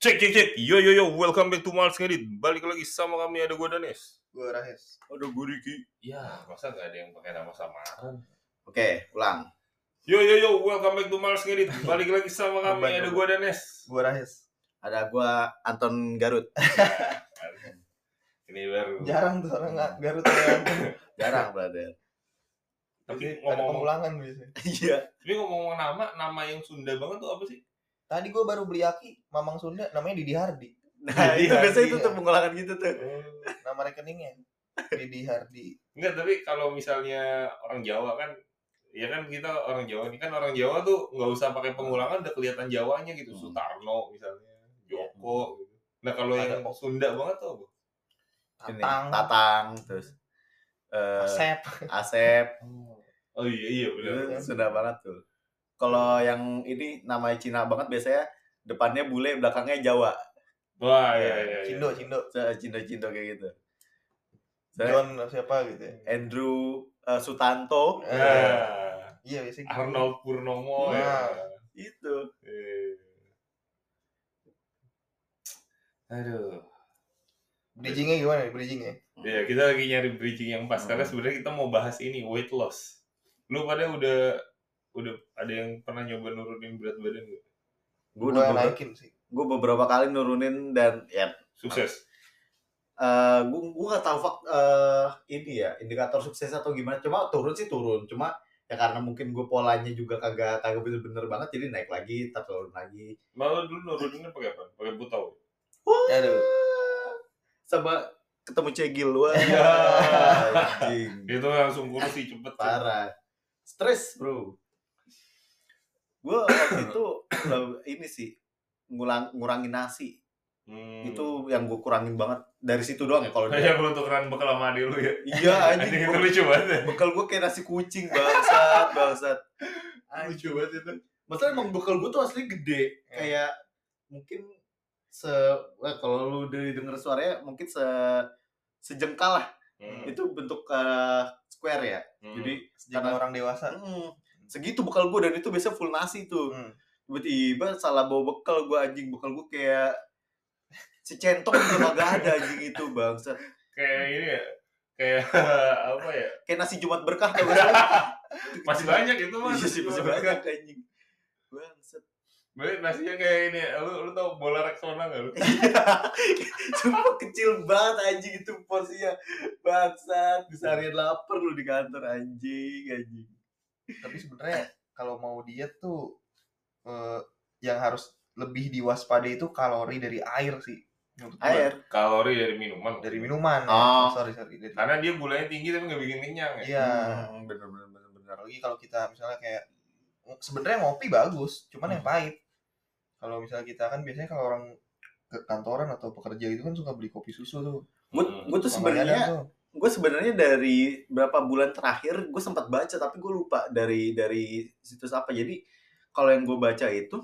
Cek cek cek. Yo yo yo, welcome back to Mals Ngedit. Balik lagi sama kami ada gue Danes. Gue Rahes. Ada gue Riki. Ya, masa gak ada yang pakai nama samaran? Oke, ulang. Yo yo yo, welcome back to Mals Ngedit. Balik lagi sama kami ada gue Danes. Gue Rahes. Ada gua Anton Garut. Ini baru. Jarang tuh orang nggak Garut. Jarang, brother. Tapi Ada ngomong pengulangan biasanya. Iya. Tapi ngomong nama, nama yang Sunda banget tuh apa sih? Tadi gue baru beli aki Mamang Sunda namanya Didi Hardi. Nah, Iya, itu biasanya itu iya. tuh pengulangan gitu tuh. Nama rekeningnya Didi Hardi. Enggak, tapi kalau misalnya orang Jawa kan ya kan kita orang Jawa ini kan orang Jawa tuh nggak usah pakai pengulangan udah kelihatan Jawanya gitu. Hmm. Sutarno misalnya, Joko gitu. Nah, kalau yang kok. Sunda banget tuh apa? Ini, Tatang. Tatang, terus eh Asep. Asep. Oh iya iya benar. Sunda banget tuh. Kalau yang ini namanya Cina banget biasanya depannya bule, belakangnya Jawa. Wah iya iya. iya. Cindo, Cindo. Cindo-cindo kayak gitu. Saya John siapa gitu ya. Andrew eh, Sutanto Eh, Nah, Iya biasanya gitu. Arnold Purnomo ya. Nah. itu. Eh. Aduh. Bridgingnya gimana nih bridgingnya? Ya, kita lagi nyari bridging yang pas karena Hmm. sebenarnya kita mau bahas ini weight loss. Lu pada udah udah ada yang pernah nyoba nurunin berat badan gak? Gue Gue udah naikin sih. gua beberapa kali nurunin dan ya Sukses. eh gue gue gak tahu fak eh ini ya indikator sukses atau gimana cuma turun sih turun cuma ya karena mungkin gue polanya juga kagak kagak bener-bener banget jadi naik lagi tak turun lagi Malah dulu nuruninnya pakai apa? Pakai butau. Aduh. sama ketemu cegil wah Iya. anjing Itu langsung kursi cepet. parah stres bro gue waktu itu ini sih ngulang ngurangin nasi Hmm. itu yang gue kurangin banget dari situ doang ya kalau dia perlu tukeran bekal sama adik lu ya. iya anjing itu gua- lucu banget. ya. bekal gue kayak nasi kucing bangsat bangsat Lucu banget itu. Masalah emang bekal gue tuh asli gede Ya. kayak mungkin se wah, kalau lu udah denger suaranya mungkin se sejengkal lah Hmm. itu bentuk eh, square ya Hmm. jadi Jadi Karena- orang dewasa. mm, segitu bekal gue dan itu biasanya full nasi tuh Hmm. tiba-tiba salah bawa bekal gue anjing bekal gue kayak secentong juga gak ada anjing itu bangsat kayak ini ya. Kayak apa ya? kayak nasi jumat berkah sih? Masih banyak itu mah. iya sih masih banyak anjing bangsat Berarti nasinya kayak ini, lu lu tau bola Rexona gak lu? Sumpah kecil banget anjing itu porsinya Bangsat Bisa harian lapar lu di kantor anjing anjing Tapi sebenarnya kalau mau diet tuh eh, yang harus lebih diwaspadai itu kalori dari air sih. Menurut gua. Air Kalori dari minuman. dari minuman ya. Oh. sorry sorry dari Karena dia gulanya tinggi tapi nggak bikin kenyang ya. iya Hmm, Bener bener bener bener apalagi kalau kita misalnya kayak sebenarnya ngopi bagus cuman yang pahit kalau misalnya kita kan biasanya kalau orang ke kantoran atau pekerja itu kan suka beli kopi susu tuh Gue Hmm. gue tuh Sama sebenarnya tuh. Gue sebenarnya dari berapa bulan terakhir Gue sempat baca tapi gue lupa dari dari situs apa Jadi kalau yang gue baca itu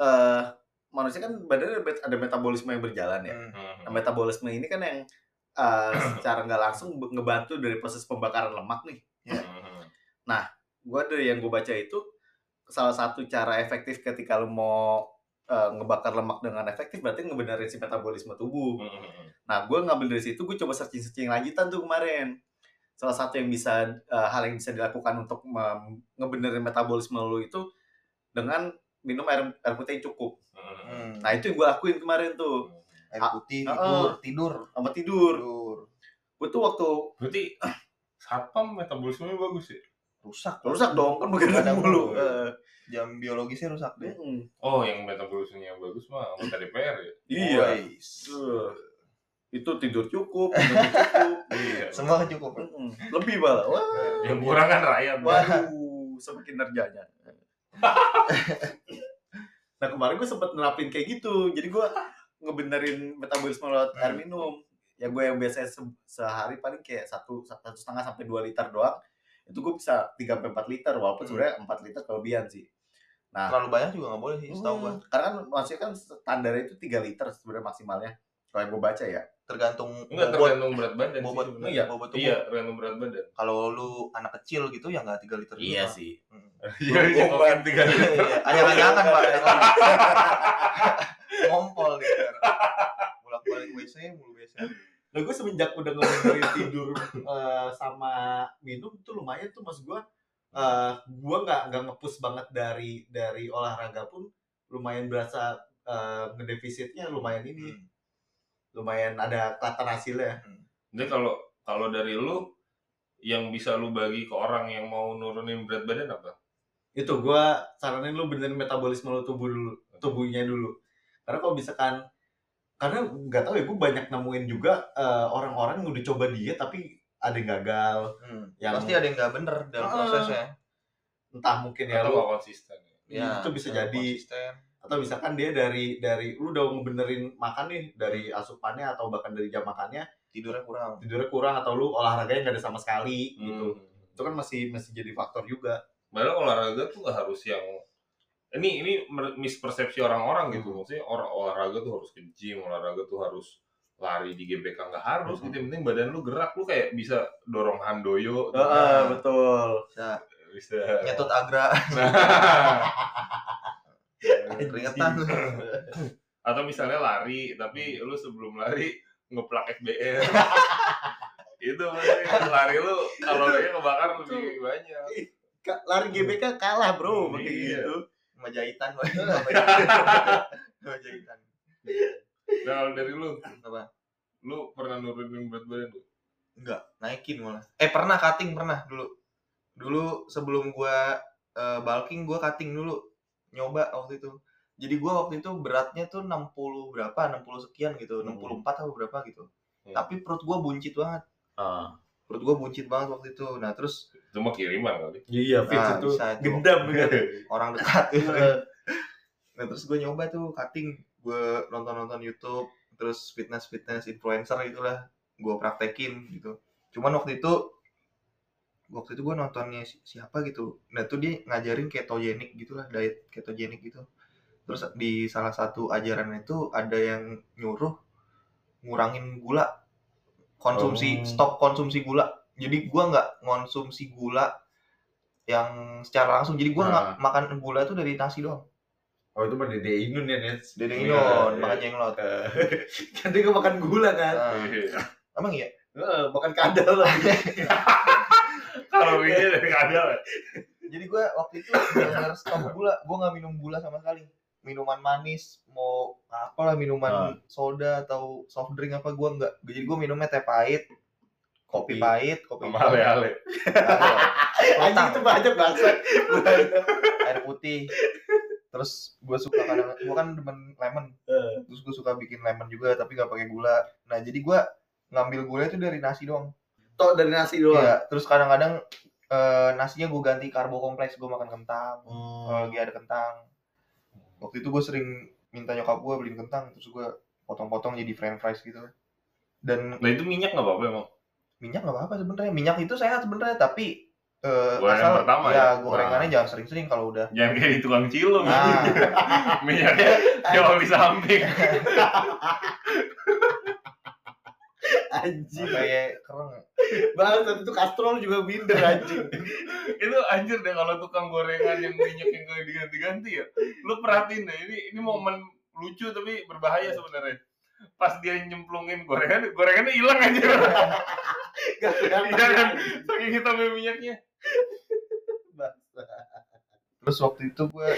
eh Manusia kan badannya ada met- ada metabolisme yang berjalan ya Hmm. Hmm. Nah, metabolisme ini kan yang eh, secara nggak langsung ngebantu dari proses pembakaran lemak nih Hmm. gue dari yang gue baca itu salah satu cara efektif ketika lu mau eh, ngebakar lemak dengan efektif berarti ngebenerin si metabolisme tubuh. Hmm. Nah, gue ngambil dari situ gue coba searching-searching lanjutan tuh kemarin. Salah satu yang bisa eh, hal yang bisa dilakukan untuk ngebenerin metabolisme lu itu dengan minum air, air putih yang cukup. Hmm. Hmm. Nah, itu yang gue lakuin kemarin tuh air ah, putih ah, tidur tidur sama tidur. tidur Gue tuh waktu Berarti satpam metabolismenya bagus ya? rusak rusak dong kan begadang Begadang mulu. mulu. Jam biologisnya rusak deh mm, Oh, yang metabolismenya bagus mah anggota DPR ya? Iya. Tuh. Itu tidur cukup, minum cukup. Iya. semua cukup. Lebih malah. Wah. Yang kurang kan rakyat. Waduh, semakin kinerjanya. nah kemarin gue sempet nerapin kayak gitu. Jadi gue ngebenerin metabolisme lewat air Hmm. minum. Ya gue yang biasanya se- sehari paling kayak satu satu setengah sampai dua liter doang. Itu gue bisa 3 sampai 4 liter walaupun Hmm. sebenarnya 4 liter kelebihan sih. Nah, terlalu banyak juga nggak boleh sih setahu hmm, karena kan maksudnya kan standarnya itu 3 liter sebenarnya maksimalnya. Kalau yang gue baca ya. tergantung Enggak bobot tergantung berat badan bobot sih sebenarnya. Iya. bobot tubuh Iya, tergantung berat badan. kalau lu anak kecil gitu ya nggak 3 liter juga. sih. Hmm. Iya, dicekokin tiga liter. Iya, anyang-anyangan pak. Ngompol WC mulu biasa. Nah gue semenjak udah ngebenerin tidur eh, sama minum tuh lumayan tuh mas gue eh gue nggak nggak ngepus banget dari dari olahraga pun lumayan berasa eh, ngedefisitnya lumayan ini Hmm. lumayan ada kelihatan hasilnya Jadi kalau kalau dari lu yang bisa lu bagi ke orang yang mau nurunin berat badan apa? itu gue saranin lu benerin metabolisme lu tubuh dulu tubuhnya dulu karena kalau misalkan karena nggak tahu ya gue banyak nemuin juga eh, orang-orang yang udah coba diet tapi ada yang gagal Hmm. Yang- Pasti ada yang nggak bener dalam Ah. prosesnya. entah mungkin ya Atau lu konsisten? Ya, itu bisa jadi konsisten. atau misalkan dia dari dari lu udah ngebenerin makan nih dari asupannya atau bahkan dari jam makannya tidurnya kurang. tidurnya kurang atau lu olahraganya nggak ada sama sekali gitu Hmm. itu kan masih masih jadi faktor juga Padahal olahraga tuh gak harus yang ini ini mispersepsi orang-orang gitu. Hmm. Maksudnya orang olahraga tuh harus ke gym, olahraga tuh harus lari di GBK nggak harus Hmm. gitu. Yang penting badan lu gerak, lu kayak bisa dorong handoyo, Heeh, betul Bisa bisa nyetut agra Nah, keringetan. atau misalnya lari, tapi lu sebelum lari ngeplak FBR. itu maksudnya lari lu kalorinya kebakar lebih banyak. Lari GBK kalah bro Hmm, pakai iya. gitu Sama jahitan, Boy. Sama jahitan. Nah kalau dari lu, Apa? lu pernah nurunin berat badan lu? Enggak, naikin malah. Eh pernah cutting pernah dulu. Dulu sebelum gua eh, bulking gua cutting dulu. Nyoba waktu itu. Jadi gua waktu itu beratnya tuh 60 berapa? 60 sekian gitu. Hmm. 64 atau berapa gitu. Hmm. Tapi perut gua buncit banget. Ah. Perut gua buncit banget waktu itu. Nah, terus Itu mah kiriman kali. iya fix Nah, itu gendam kan orang dekat gitu. Nah, terus gue nyoba tuh cutting. Gue nonton-nonton YouTube, terus fitness-fitness influencer itulah gue praktekin gitu. Cuman waktu itu waktu itu gue nontonnya si- siapa gitu. Nah, tuh dia ngajarin ketogenik gitulah, diet ketogenik gitu. Terus di salah satu ajaran itu ada yang nyuruh ngurangin gula konsumsi Oh. stop konsumsi gula jadi gua nggak ngonsumsi gula yang secara langsung jadi gua nggak Ah. makan gula tuh dari nasi doang oh itu mah dede inun ya Nets dari Iya, Inon iya. makan jenglot kan dia makan gula kan? Iya. emang iya? Heeh, makan kadal lah. Kalorinya dari kadal. ya? jadi gua waktu itu benar stop gula gua nggak minum gula sama sekali. Minuman manis mau apalah minuman soda atau soft drink apa gua nggak. Jadi gua minumnya teh pahit kopi Kopi. pahit kopi Sama ale-ale. anjing itu banyak banget. Air putih terus gue suka kadang gue kan demen lemon. Terus gue suka bikin lemon juga tapi gak pakai gula. Nah jadi gue ngambil gula itu dari nasi doang. Tok dari nasi doang? Iya, terus kadang-kadang eh, nasinya gue ganti karbo kompleks gue makan kentang. Hmm. kalau lagi ada kentang. Waktu itu gue sering minta nyokap gue beliin kentang terus gue potong-potong jadi french fries gitu. Dan Nah itu minyak nggak apa-apa emang. minyak nggak apa-apa sebenarnya. Minyak itu sehat sebenarnya tapi eh, Gorengan asal pertama ya ya? gorengannya jangan sering-sering kalau udah Jangan kayak di tukang cilung. Nah. Minyaknya jauh di samping. anjing kayak keren banget itu kastrol juga minder anjing itu anjir deh kalau tukang gorengan yang minyak yang gak diganti-ganti ya. Lu perhatiin deh ini ini momen lucu tapi berbahaya sebenarnya. Pas dia nyemplungin gorengan, gorengannya hilang aja. Gak kelihatan? Saking hitamnya minyaknya. Terus waktu itu gue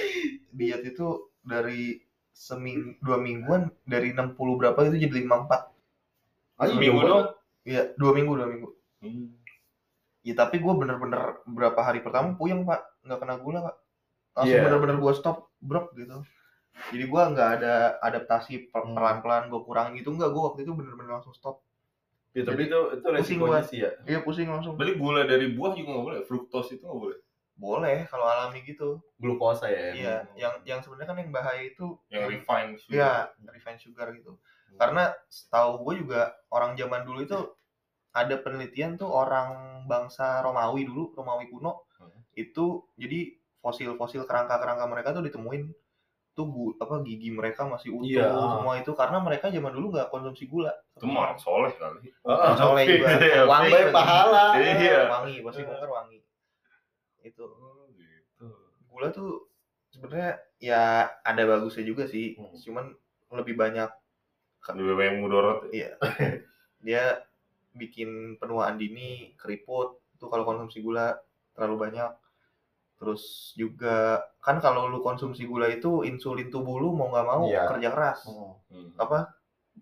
diet itu dari seming dua mingguan dari 60 berapa itu jadi 54 Anjing, Seminggu jauh doang. Iya dua minggu dua minggu. Ya tapi gue bener-bener berapa hari pertama puyeng pak. Nggak kena gula pak. Langsung Iya. bener-bener gue stop brok gitu. Jadi gue nggak ada adaptasi Hmm. pelan-pelan gue kurangin gitu. Nggak gue waktu itu bener-bener langsung stop Ya, tapi itu itu Pusing resikonya sih ya. iya pusing langsung Berarti gula dari buah juga nggak boleh, fruktos itu nggak boleh. boleh kalau alami gitu Glukosa ya. iya yang yang sebenarnya kan yang bahaya itu Yang refined sugar. Iya, refined sugar gitu. Karena setahu gue juga orang zaman dulu itu ada penelitian tuh orang bangsa Romawi dulu, Romawi kuno. Hmm. Itu jadi fosil-fosil kerangka-kerangka mereka tuh ditemuin tuh apa gigi mereka masih utuh Iya. semua itu karena mereka zaman dulu nggak konsumsi gula. Itu mah orang soleh kali. Heeh. Soleh juga. Iya, wangi Baik pahala. Iya. Wangi, pasti bongkar wangi. Itu Oh, gitu. gula tuh sebenarnya ya ada bagusnya juga sih. Hmm. Cuman lebih banyak Lebih banyak mudorot. ya. Iya. Dia bikin penuaan dini, keriput, itu kalau konsumsi gula terlalu banyak. Terus juga kan kalau lu konsumsi gula itu insulin tubuh lu mau nggak mau Iya. kerja keras. Hmm. Apa?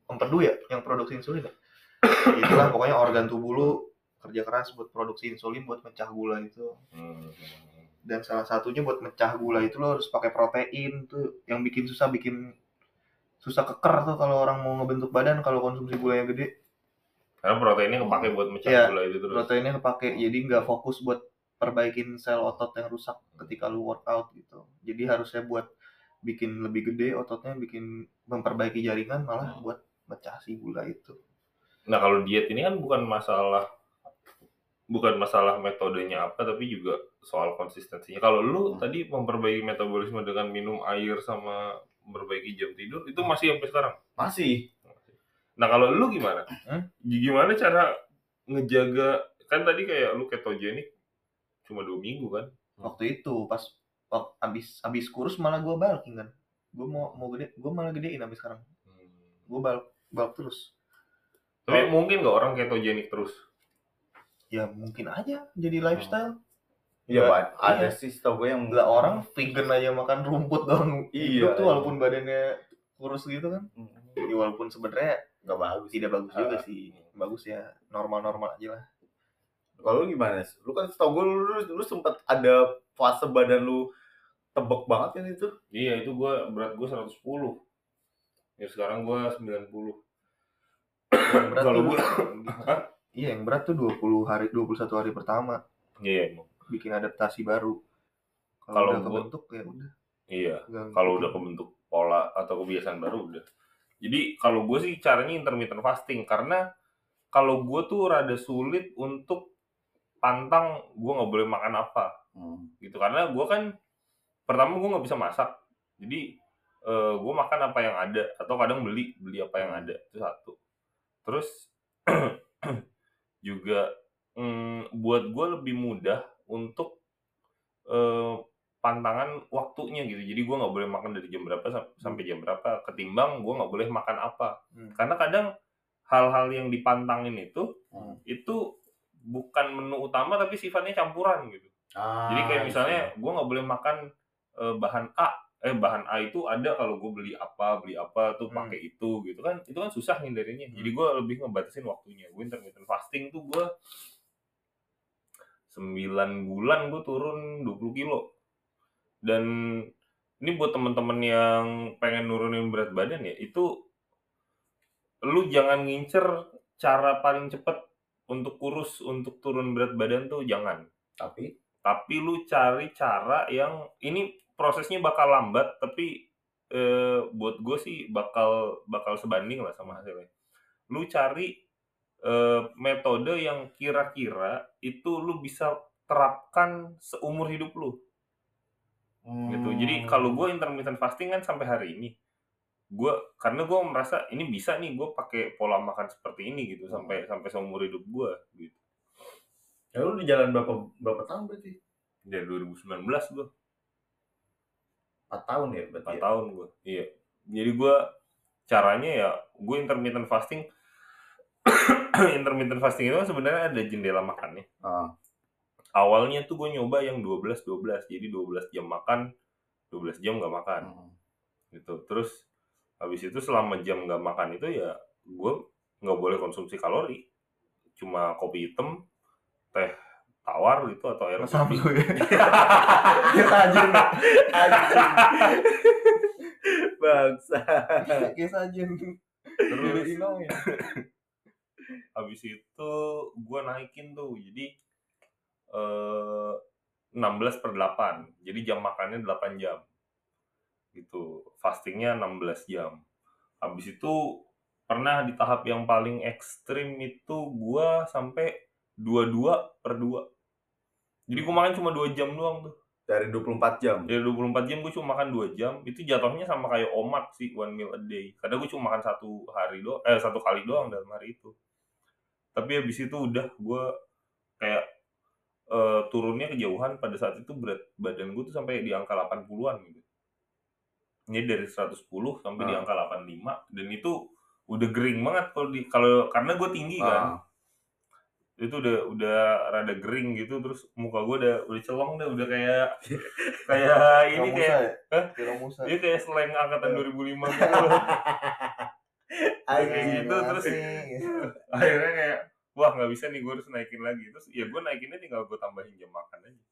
Empedu ya yang produksi insulin ya? Itulah pokoknya organ tubuh lu kerja keras buat produksi insulin buat mecah gula itu. Hmm. Dan salah satunya buat mecah gula itu lo harus pakai protein tuh yang bikin susah bikin susah keker tuh kalau orang mau ngebentuk badan kalau konsumsi gula yang gede. Karena proteinnya kepake buat mecah Iya, gula itu terus. proteinnya kepake jadi nggak fokus buat perbaikin sel otot yang rusak ketika lu workout gitu jadi harusnya buat bikin lebih gede ototnya bikin memperbaiki jaringan malah Hmm. buat mecah si gula itu Nah kalau diet ini kan bukan masalah bukan masalah metodenya apa tapi juga soal konsistensinya. Kalau lu Hmm. tadi memperbaiki metabolisme dengan minum air sama memperbaiki jam tidur itu masih sampai sekarang. Masih. Nah kalau lu gimana? Hmm? Gimana cara ngejaga kan tadi kayak lu ketogenik cuma dua minggu kan? waktu itu pas wak- abis abis kurus malah gua bulking kan gua mau mau gede gua malah gedein abis sekarang gua bulk bulk terus Tapi mungkin nggak orang ketogenik terus? ya mungkin aja jadi lifestyle Iya, Nggak, Pak. Ada iya. sih tau gue yang nggak orang vegan aja makan rumput dong Iya, hidup tuh iya. walaupun badannya kurus gitu kan Hmm, jadi walaupun sebenarnya nggak bagus. tidak bagus juga Ah. sih bagus ya normal-normal aja lah Kalau lu gimana? Lu kan tau gue lu, lu, lu sempet ada fase badan lu tebek banget kan itu. Iya itu gua berat gua 110. Ya sekarang gua 90. yang berat Kalau tuh gua iya yang berat tuh 20 hari 21 hari pertama Iya emang. bikin adaptasi baru Kalau udah gua- kebentuk ya udah Iya. Kalau udah kebentuk pola atau kebiasaan baru udah. Jadi kalau gue sih caranya intermittent fasting karena kalau gue tuh rada sulit untuk pantang gue nggak boleh makan apa. Hmm. gitu karena gue kan pertama gue nggak bisa masak. Jadi eh, gue makan apa yang ada atau kadang beli beli apa yang ada itu satu. Terus juga mm, buat gue lebih mudah untuk eh, pantangan waktunya gitu. Jadi gue nggak boleh makan dari jam berapa sam- sampai jam berapa. Ketimbang gue nggak boleh makan apa. Hmm. karena kadang hal-hal yang dipantangin itu Hmm. itu bukan menu utama tapi sifatnya campuran gitu Ah, jadi kayak misalnya gue nggak boleh makan eh, bahan A, eh bahan A itu ada kalau gue beli apa beli apa tuh Hmm. pakai itu gitu kan, itu kan susah hindarinya. Jadi Hmm. gue lebih ngebatasin waktunya. Gue intermittent fasting tuh gue 9 bulan gue turun 20 kilo. Dan ini buat temen-temen yang pengen nurunin berat badan ya, itu lu jangan ngincer cara paling cepet untuk kurus, untuk turun berat badan tuh jangan. Tapi? Tapi lu cari cara yang ini prosesnya bakal lambat tapi eh, buat gue sih bakal bakal sebanding lah sama hasilnya. Lu cari eh, metode yang kira-kira itu lu bisa terapkan seumur hidup lu. Gitu. Jadi kalau gue intermittent fasting kan sampai hari ini gue karena gue merasa ini bisa nih gue pakai pola makan seperti ini gitu sampai sampai seumur hidup gue gitu ya lu di jalan berapa berapa tahun berarti? dari 2019 gue 4 tahun ya berarti. 4 ya? tahun gue iya jadi gue caranya ya gue intermittent fasting intermittent fasting itu kan sebenarnya ada jendela makannya Ah. awalnya tuh gue nyoba yang 12 12 jadi 12 jam makan 12 jam nggak makan Hmm. gitu terus habis itu selama jam nggak makan itu ya gue nggak boleh konsumsi kalori. Cuma kopi hitam teh tawar gitu atau air putih. lu ya sajen Bangsa. kayak sajen terus ya? Habis itu gue naikin tuh jadi eh 16 per 8 jadi jam makannya 8 jam gitu. Fastingnya 16 jam. Habis itu pernah di tahap yang paling ekstrim itu gue sampai 22 per 2 jadi gue makan cuma 2 jam doang tuh. Dari 24 jam. dari 24 jam gue cuma makan 2 jam. Itu jatuhnya sama kayak omat sih one meal a day. Karena gue cuma makan satu hari doang eh satu kali doang dalam hari itu. Tapi habis itu udah gue kayak eh, turunnya kejauhan pada saat itu berat badan gue tuh sampai di angka 80-an gitu ini dari 110 sampai di Ah. angka 85 dan itu udah gering banget kalau di kalau karena gue tinggi kan. Ah. itu udah udah rada gering gitu terus muka gue udah udah celong dah udah kayak kayak ini kayak ya? Dia kayak slang angkatan 2005 gitu. Kayak gitu terus akhirnya kayak wah nggak bisa nih gue harus naikin lagi. Terus ya gue naikinnya tinggal gue tambahin jam makan aja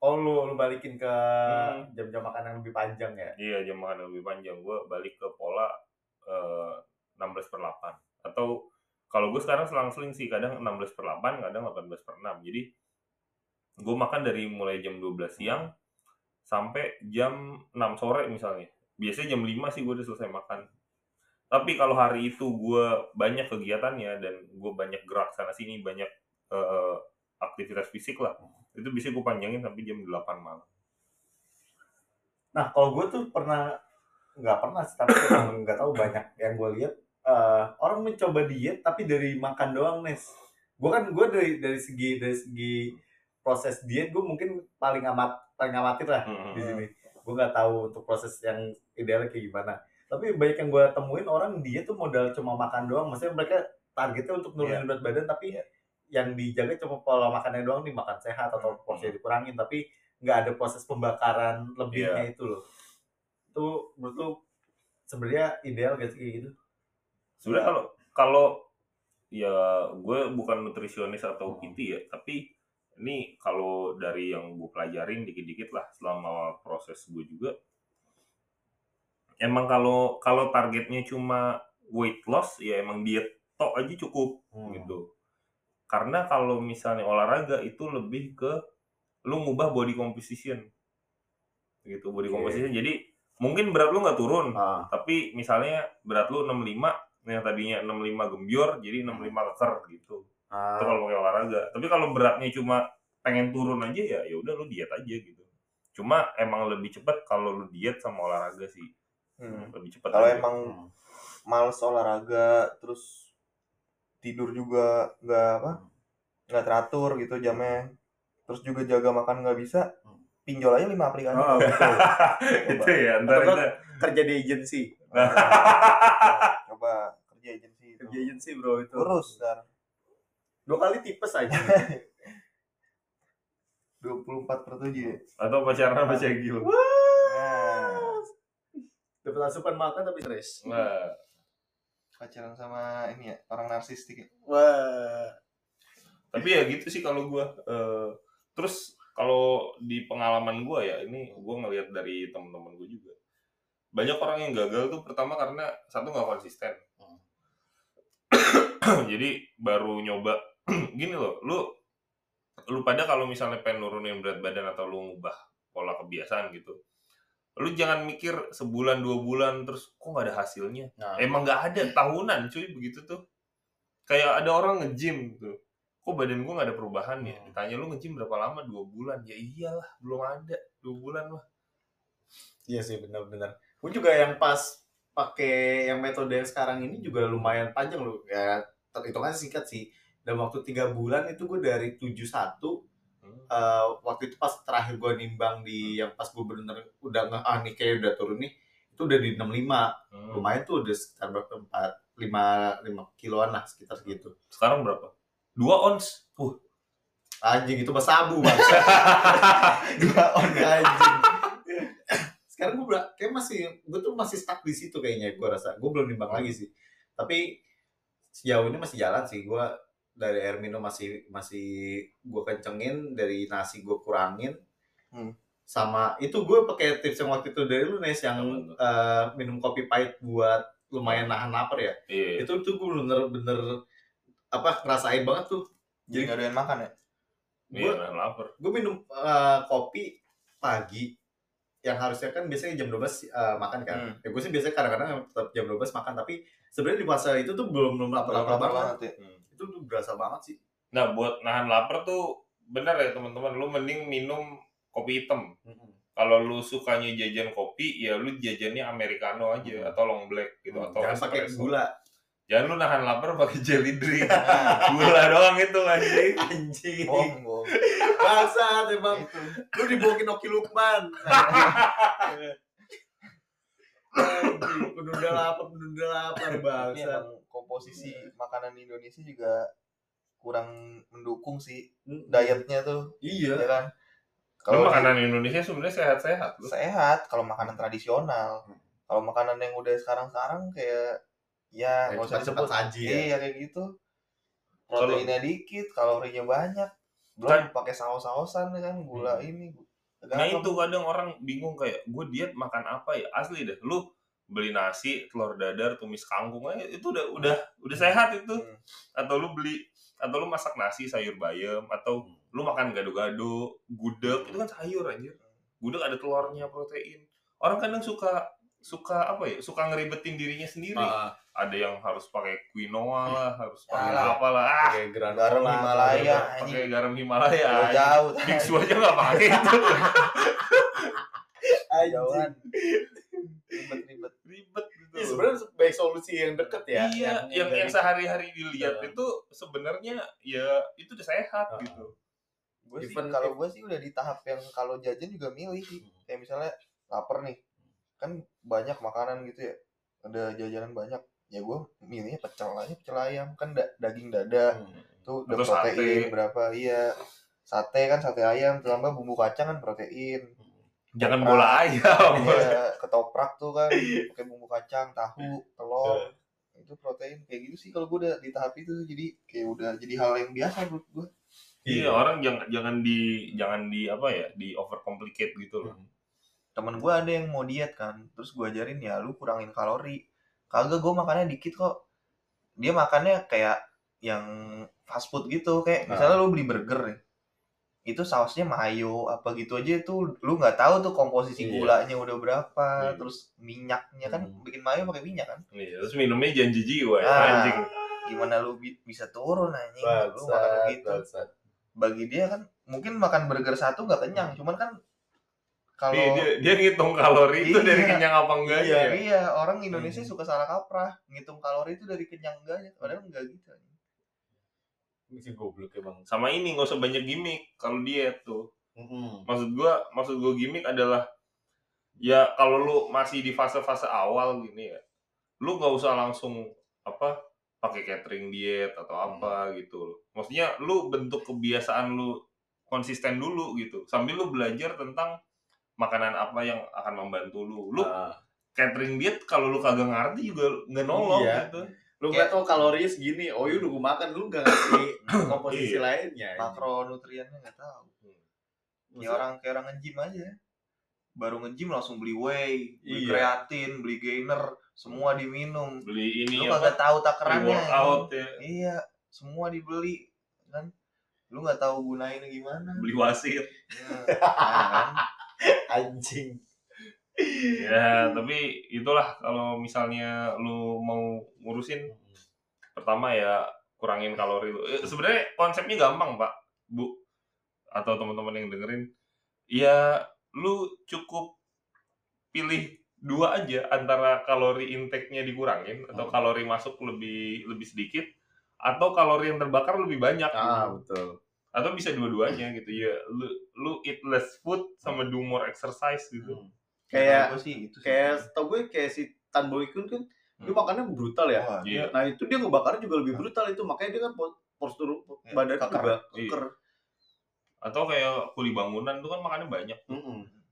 Oh lu lu balikin ke Hmm. jam-jam makan yang lebih panjang ya? iya jam makan lebih panjang. Gue balik ke pola eh, 16 per 8 atau kalau gue sekarang selang-seling sih kadang 16 per 8 kadang 18 per 6 jadi gue makan dari mulai jam 12 siang sampai jam 6 sore misalnya. Biasanya jam 5 sih gue udah selesai makan. Tapi kalau hari itu gue banyak kegiatannya dan gue banyak gerak sana sini banyak eh, aktivitas fisik lah itu bisa gue panjangin sampai jam 8 malam Nah, kalau gue tuh pernah nggak pernah sih, tapi nggak tahu banyak yang gue lihat eh, orang mencoba diet tapi dari makan doang, Nes. Gue kan gue dari dari segi dari segi proses diet gue mungkin paling amat paling amatir lah Hmm. di sini. Gue nggak tahu untuk proses yang idealnya kayak gimana. Tapi banyak yang gue temuin orang diet tuh modal cuma makan doang. Maksudnya mereka targetnya untuk nurunin berat badan tapi yang dijaga cuma pola makannya doang nih makan sehat atau porsi dikurangin tapi nggak ada proses pembakaran lebihnya itu loh. Itu menurut lu sebenarnya ideal gak sih kayak gitu? Sebenarnya kalau kalau ya gue bukan nutrisionis atau PT ya tapi ini kalau dari yang gue pelajarin dikit-dikit lah selama proses gue juga emang kalau kalau targetnya cuma weight loss ya emang diet tok aja cukup Hmm. gitu karena kalau misalnya olahraga itu lebih ke lu ngubah body composition. Gitu body Oke. composition. Jadi mungkin berat lu nggak turun Ah, tapi misalnya berat lu 65 yang tadinya 65 gembior jadi 65 keker gitu. Ah, itu kalau pakai olahraga. Tapi kalau beratnya cuma pengen turun aja ya ya udah lu diet aja gitu. Cuma emang lebih cepat kalau lu diet sama olahraga sih. Hmm. lebih cepat Kalau emang hmm. males olahraga terus tidur juga nggak apa nggak teratur gitu jamnya. Terus juga jaga makan nggak bisa pinjol aja lima aplikasi Oh, betul. itu ya ntar Atau kerja di agensi. Coba kerja agensi itu. Kerja agensi bro itu. Urus ntar. Dua kali tipes aja. 24 per 7 ya atau pacaran sama Cegil nah. Dapat asupan makan tapi stres. Nah pacaran sama ini ya orang narsistik ya? Wah. Tapi ya gitu sih kalau gua Eh, terus kalau di pengalaman gua ya ini gua ngelihat dari teman-teman gua juga. Banyak orang yang gagal tuh pertama karena satu nggak konsisten. Jadi baru nyoba gini loh lu lu pada kalau misalnya pengen nurunin berat badan atau lu ngubah pola kebiasaan gitu lu jangan mikir sebulan dua bulan terus kok nggak ada hasilnya nah, Emang nggak ada tahunan cuy begitu tuh. Kayak ada orang nge-gym tuh. Kok badan gua nggak ada perubahan ya? Hmm. Ditanya lu nge-gym berapa lama? Dua bulan. Ya iyalah, belum ada. Dua bulan mah. iya sih benar-benar gue juga yang pas pakai yang metode yang sekarang ini juga lumayan panjang loh ya hitungannya singkat sih dalam waktu tiga bulan itu gue dari 71 Hmm. eh, waktu itu pas terakhir gue nimbang di yang pas gue bener udah nge ah nih kayak udah turun nih itu udah di 65 Hmm. lumayan tuh udah sekitar berapa empat lima lima kiloan lah sekitar segitu Sekarang berapa? Dua ons. Uh. anjing itu mah sabu bang dua on anjing sekarang gue kayak masih gue tuh masih stuck di situ kayaknya gue rasa gue belum nimbang lagi sih tapi sejauh ini masih jalan sih gue dari air minum masih masih gue kencengin dari nasi gue kurangin Hmm. sama itu gue pakai tips yang waktu itu dari lu Nes yang tuh? eh, minum kopi pahit buat lumayan nahan lapar ya Iya. itu tuh gue bener-bener apa ngerasain banget tuh jadi nggak doyan makan ya Iya, nahan lapar. gue minum eh, kopi pagi yang harusnya kan biasanya jam 12 eh, makan kan. Hmm. Ya gue sih biasanya kadang-kadang tetap jam 12 makan tapi sebenarnya di masa itu tuh belum belum lapar-lapar lapar banget. banget ya Hmm. Itu tuh berasa banget sih. Nah, buat nahan lapar tuh bener ya teman-teman. Lu mending minum kopi hitam. Kalau lu sukanya jajan kopi, ya lu jajannya americano aja atau long black gitu atau Jangan pakai gula. Jangan lu nahan lapar pakai jelly drink. Gula doang itu anjing. Anjing. bohong bohong Bangsat emang. Lu dibohongin Oki Lukman. Penunda lapar, penunda lapar Ini bangsa. komposisi makanan Indonesia juga kurang mendukung sih Hmm. dietnya tuh, Iya. ya kan? Kalau makanan Indonesia sebenarnya sehat-sehat sehat, kalau makanan tradisional. Hmm. Kalau makanan yang udah sekarang-sekarang kayak ya nggak usah disebut saji ya. Iya kayak gitu. Proteinnya dikit, kalorinya banyak. Belum Kan- pakai saus-sausan ya kan, gula Hmm. ini. Nah itu kadang orang bingung kayak gue diet makan apa ya? Asli deh lu beli nasi telur dadar tumis kangkung aja itu udah udah udah sehat itu. Hmm. atau lu beli atau lu masak nasi sayur bayam atau Hmm. lu makan gado-gado gudeg itu kan sayur anjir. Gudeg ada telurnya protein. Orang kadang suka suka apa ya suka ngeribetin dirinya sendiri Ah, ada yang harus pakai quinoa lah harus pakai Alah. apalah ah pakai. Garam Himalaya. pakai garam Himalaya Jauh jauh. biksu aja nggak pakai itu. Jauhan. Ribet-ribet. ribet gitu Iya, sebenarnya baik solusi yang deket ya. iya yang yang, dari- sehari-hari dilihat Iya. itu sebenarnya ya itu udah sehat Ah. gitu Gue sih, Even- kalau gue sih udah di tahap yang kalau jajan juga milih sih. Hmm. Kayak misalnya lapar nih, kan banyak makanan gitu ya. Ada jajanan banyak. Ya gue milihnya pecel aja, pecel ayam. Kan da- daging dada. Hmm. Tuh udah Atau protein sate. berapa. Iya. Sate kan sate ayam, tambah bumbu kacang kan protein. jangan Ketoprak. bola ayam Iya, ketoprak tuh kan pakai bumbu kacang, tahu, telur. Iya. Itu protein kayak gitu sih kalau gue udah di tahap itu jadi kayak udah jadi hal yang biasa menurut gue. iya orang jangan jangan di jangan di apa ya di overcomplicate gitu loh temen gue ada yang mau diet kan terus gue ajarin ya lu kurangin kalori kagak gue makannya dikit kok dia makannya kayak yang fast food gitu kayak Nah. misalnya lu beli burger nih itu sausnya mayo apa gitu aja itu lu nggak tahu tuh komposisi Iya. gulanya udah berapa Iya. terus minyaknya kan Hmm. bikin mayo pakai minyak kan Iya, terus minumnya janji jiwa ya, Ah. anjing. gimana lu bi- bisa turun anjing lu makan begitu bagi dia kan mungkin makan burger satu nggak kenyang cuman kan kalau Dia, dia, dia ngitung kalori itu Iya. dari kenyang apa enggak Iya, ya. iya, orang Indonesia Hmm. suka salah kaprah, ngitung kalori itu dari kenyang enggaknya, padahal enggak gitu. Sih goblok emang. Sama ini nggak usah banyak gimmick kalau diet tuh. Mm-mm. Maksud gua, maksud gua gimmick adalah ya kalau lu masih di fase-fase awal gini ya, lu nggak usah langsung apa pakai catering diet atau apa gitu loh. Maksudnya lu bentuk kebiasaan lu konsisten dulu gitu. Sambil lu belajar tentang makanan apa yang akan membantu lu. Lu Ah. catering diet kalau lu kagak ngerti juga nggak nolong Iya. gitu. Lu Kayak- nggak tahu kalorinya segini. Oh, iya udah gue makan. Lu nggak ngerti komposisi Iya. lainnya. Makronutriennya enggak tahu. Ya orang kayak orang nge-gym aja. Baru nge-gym langsung beli whey, beli Iya. kreatin, beli gainer, semua diminum. Beli ini Lu kagak tahu takarannya. Workout ya. Iya, semua dibeli kan. Lu nggak tahu gunainnya gimana. Beli wasit. Ya, kan? Anjing. Ya, tapi itulah kalau misalnya lu mau ngurusin pertama ya kurangin kalori lu. Eh, Sebenarnya konsepnya gampang, Pak. Bu atau teman-teman yang dengerin. Ya, lu cukup pilih dua aja antara kalori intake-nya dikurangin atau Hmm. kalori masuk lebih lebih sedikit atau kalori yang terbakar lebih banyak. Ah, betul. Atau bisa dua-duanya gitu ya. Lu lu eat less food sama do more exercise gitu. Hmm. Kayak Gua sih itu sih. kayak tau gue kayak si Tan Boy Kun kan dia makannya brutal ya. Wah, Iya. Nah itu dia ngebakarnya juga lebih brutal itu makanya dia kan po- postur Ya, badannya keker. juga Iya. Atau kayak kuli bangunan tuh kan makannya banyak.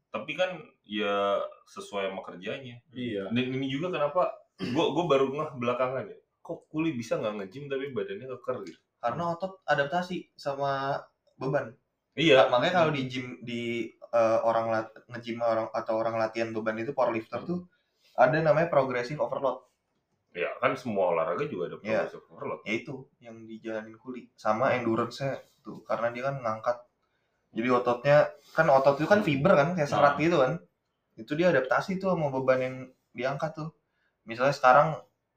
Tapi kan ya sesuai sama kerjanya. Iya. Dan ini juga kenapa gue gue baru ngeh belakangan ya. Kok kuli bisa nggak nge-gym tapi badannya keker gitu. Karena otot adaptasi sama beban. Iya. makanya kalau di gym di eh, orang lat, nge-gym orang atau orang latihan beban itu powerlifter tuh ada namanya progressive overload Ya kan semua olahraga juga ada Iya. progressive overload. ya itu yang dijalanin kuli sama endurance-nya tuh karena dia kan ngangkat jadi ototnya kan otot itu kan fiber kan kayak serat Nah. gitu kan itu dia adaptasi tuh sama beban yang diangkat tuh misalnya sekarang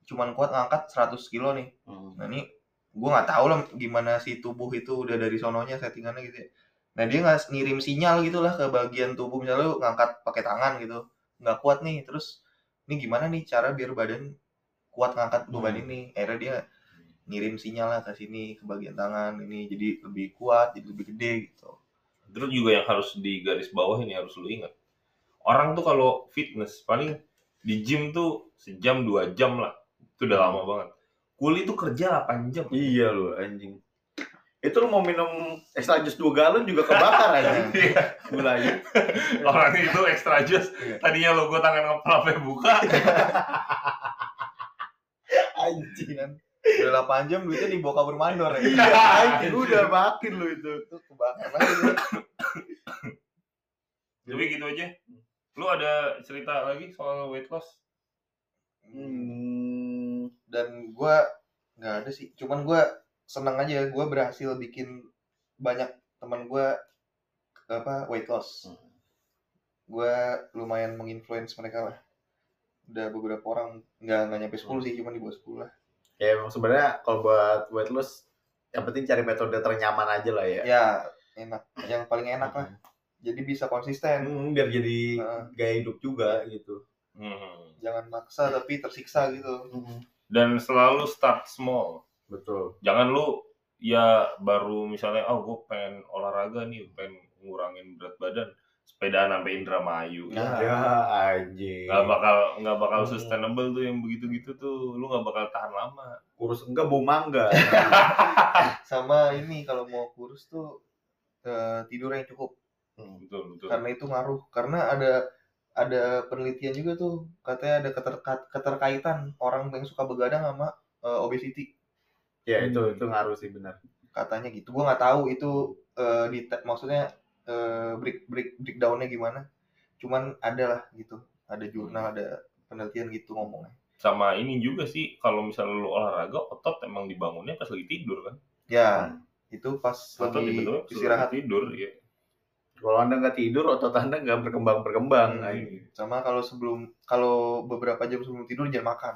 cuman kuat ngangkat 100 kilo nih Hmm. Nah ini gue nggak tahu lah gimana si tubuh itu udah dari sononya settingannya gitu ya. Nah dia nggak ngirim sinyal gitu lah ke bagian tubuh misalnya lu ngangkat pakai tangan gitu nggak kuat nih terus ini gimana nih cara biar badan kuat ngangkat beban Hmm. ini akhirnya dia ngirim sinyal lah ke sini ke bagian tangan ini jadi lebih kuat jadi lebih gede gitu Terus juga yang harus di garis bawah ini harus lu ingat. Orang tuh kalau fitness paling di gym tuh sejam dua jam lah itu udah lama banget kuli tuh kerja 8 jam Iya lu anjing. Itu lu mau minum extra jus 2 galon juga kebakar anjing. Iya. Gulanya. orang itu extra jus Iya. tadinya logo tangan ngepel sampai buka anjing kan udah 8 jam duitnya dibawa kabur mandor ya Iya anjing udah makin lu itu. itu kebakar banget jadi gitu aja lu ada cerita lagi soal weight loss Hmm. Dan gua nggak ada sih. Cuman gua seneng aja. Gua berhasil bikin banyak teman gua apa weight loss. Hmm. gua lumayan menginfluence mereka lah. Udah beberapa orang nggak nggak nyampe 10 sih cuma di bawah 10 lah. Ya emang sebenarnya kalau buat weight loss yang penting cari metode ternyaman aja lah ya. ya enak. Yang paling enak lah. Jadi bisa konsisten. Hmm, biar jadi Heeh. gaya hidup juga gitu. Hmm. jangan maksa tapi tersiksa gitu dan selalu start small Betul. jangan lu ya baru misalnya oh gue pengen olahraga nih pengen ngurangin berat badan sepedaan sampai Indramayu Nah. Ya anjing. nggak bakal nggak bakal Hmm. sustainable tuh yang begitu gitu tuh lu nggak bakal tahan lama kurus enggak bau mangga. sama ini kalau mau kurus tuh eh, tidur yang cukup betul betul karena itu ngaruh karena ada ada penelitian juga tuh katanya ada keterka- keterkaitan orang yang suka begadang sama eh, obesity. Ya itu itu ngaruh sih benar. katanya gitu. Gua nggak tahu itu eh, di maksudnya eh, break break breakdownnya gimana. Cuman ada lah gitu. Ada jurnal ada penelitian gitu ngomongnya. Sama ini juga sih kalau misalnya lu olahraga otot emang dibangunnya pas lagi tidur kan? Ya itu pas otot lagi istirahat lagi tidur ya Kalau anda nggak tidur, otot anda nggak berkembang berkembang. Hmm. sama kalau sebelum kalau beberapa jam sebelum tidur jangan makan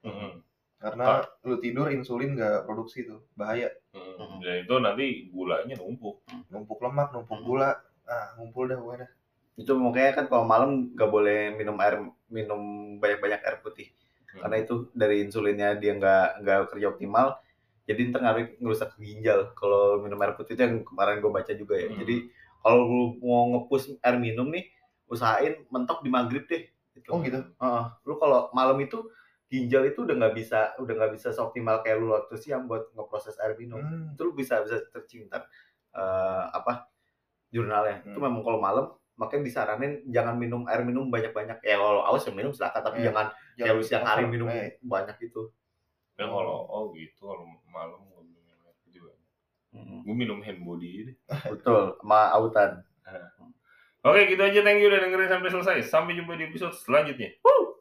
Mhm. karena lu tidur insulin nggak produksi tuh bahaya Mhm. dan itu nanti gulanya numpuk numpuk lemak numpuk Hmm. gula ah ngumpul dah gue dah Itu makanya kan kalau malam nggak boleh minum air minum banyak-banyak air putih. Hmm. Karena itu dari insulinnya dia nggak nggak kerja optimal. Jadi ntar ngaruh ngerusak ginjal. Kalau minum air putih itu yang kemarin gue baca juga ya. Hmm. Jadi kalau lu mau ngepus air minum nih, usahain mentok di maghrib deh. Gitu. oh gitu Heeh. lu kalau malam itu ginjal itu udah nggak bisa udah nggak bisa seoptimal kayak lu waktu siang buat ngeproses air minum Hmm. itu lu bisa bisa tercinta eh, apa jurnalnya itu Hmm. memang kalau malam makanya disaranin jangan minum air minum banyak-banyak ya kalau aus ya minum silakan tapi Iya. jangan kayak Jangan lu siang hari minum Eh, banyak itu dan kalau oh gitu kalau malam gue minum air putih banyak. Gue minum hand body deh betul sama autan Oke, gitu aja. Thank you udah dengerin sampai selesai. Sampai jumpa di episode selanjutnya. Woo!